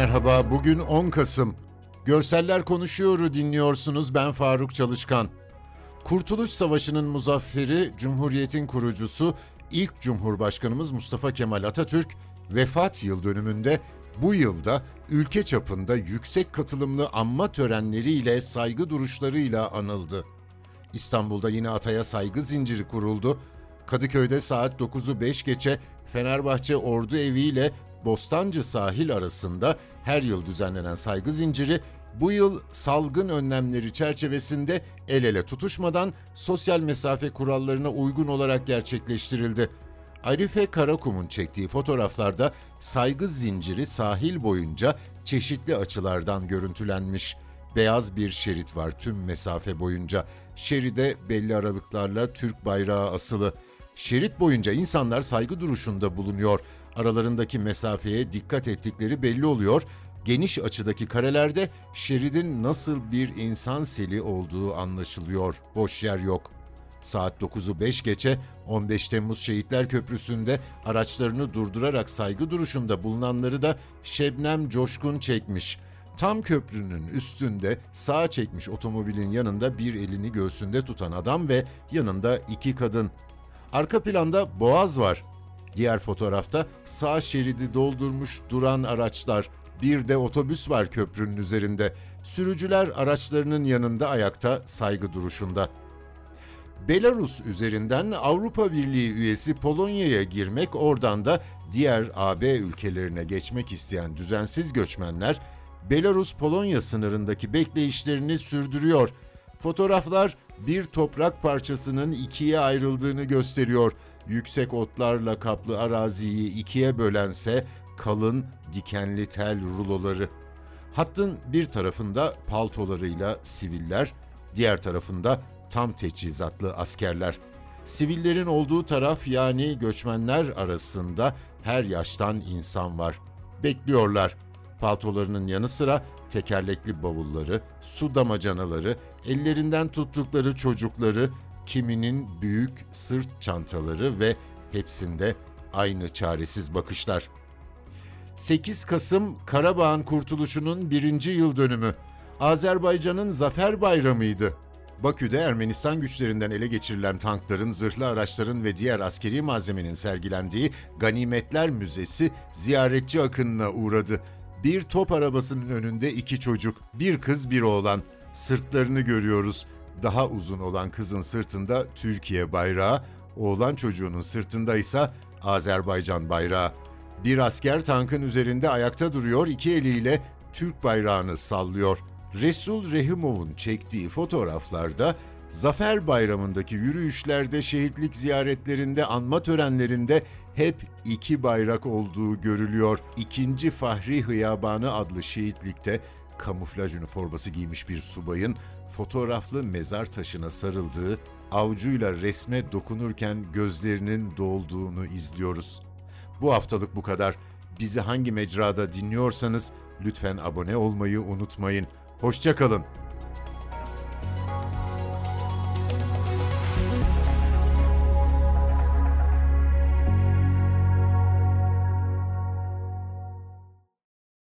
Merhaba, bugün 10 Kasım. Görseller Konuşuyor'u dinliyorsunuz, ben Faruk Çalışkan. Kurtuluş Savaşı'nın muzafferi, Cumhuriyet'in kurucusu, ilk Cumhurbaşkanımız Mustafa Kemal Atatürk, vefat yıl dönümünde bu yılda ülke çapında yüksek katılımlı anma törenleriyle, saygı duruşlarıyla anıldı. İstanbul'da yine Atay'a saygı zinciri kuruldu. Kadıköy'de saat 9'u 5 geçe Fenerbahçe Ordu Evi ile Bostancı sahil arasında her yıl düzenlenen saygı zinciri bu yıl salgın önlemleri çerçevesinde el ele tutuşmadan sosyal mesafe kurallarına uygun olarak gerçekleştirildi. Arife Karakum'un çektiği fotoğraflarda saygı zinciri sahil boyunca çeşitli açılardan görüntülenmiş. Beyaz bir şerit var tüm mesafe boyunca. Şeride belli aralıklarla Türk bayrağı asılı. Şerit boyunca insanlar saygı duruşunda bulunuyor. Aralarındaki mesafeye dikkat ettikleri belli oluyor. Geniş açıdaki karelerde şeridin nasıl bir insan seli olduğu anlaşılıyor. Boş yer yok. Saat 9'u 5 geçe 15 Temmuz Şehitler Köprüsü'nde araçlarını durdurarak saygı duruşunda bulunanları da Şebnem Coşkun çekmiş. Tam köprünün üstünde sağa çekmiş otomobilin yanında bir elini göğsünde tutan adam ve yanında iki kadın. Arka planda Boğaz var. Diğer fotoğrafta sağ şeridi doldurmuş duran araçlar. Bir de otobüs var köprünün üzerinde. Sürücüler araçlarının yanında ayakta saygı duruşunda. Belarus üzerinden Avrupa Birliği üyesi Polonya'ya girmek oradan da diğer AB ülkelerine geçmek isteyen düzensiz göçmenler Belarus-Polonya sınırındaki bekleyişlerini sürdürüyor. Fotoğraflar bir toprak parçasının ikiye ayrıldığını gösteriyor. Yüksek otlarla kaplı araziyi ikiye bölense kalın dikenli tel ruloları. Hattın bir tarafında paltolarıyla siviller, diğer tarafında tam teçhizatlı askerler. Sivillerin olduğu taraf yani göçmenler arasında her yaştan insan var. Bekliyorlar. Paltolarının yanı sıra tekerlekli bavulları, su damacanaları, ellerinden tuttukları çocukları, kiminin büyük sırt çantaları ve hepsinde aynı çaresiz bakışlar. 8 Kasım Karabağ'ın kurtuluşunun birinci yıl dönümü. Azerbaycan'ın Zafer Bayramı'ydı. Bakü'de Ermenistan güçlerinden ele geçirilen tankların, zırhlı araçların ve diğer askeri malzemenin sergilendiği Ganimetler Müzesi ziyaretçi akınına uğradı. Bir top arabasının önünde iki çocuk, bir kız bir oğlan. Sırtlarını görüyoruz. Daha uzun olan kızın sırtında Türkiye bayrağı, oğlan çocuğunun sırtında ise Azerbaycan bayrağı. Bir asker tankın üzerinde ayakta duruyor, iki eliyle Türk bayrağını sallıyor. Resul Rehimov'un çektiği fotoğraflarda Zafer Bayramı'ndaki yürüyüşlerde, şehitlik ziyaretlerinde, anma törenlerinde hep iki bayrak olduğu görülüyor. İkinci Fahri Hıyabanı adlı şehitlikte kamuflaj üniforması giymiş bir subayın fotoğraflı mezar taşına sarıldığı, avcuyla resme dokunurken gözlerinin dolduğunu izliyoruz. Bu haftalık bu kadar. Bizi hangi mecrada dinliyorsanız lütfen abone olmayı unutmayın. Hoşçakalın.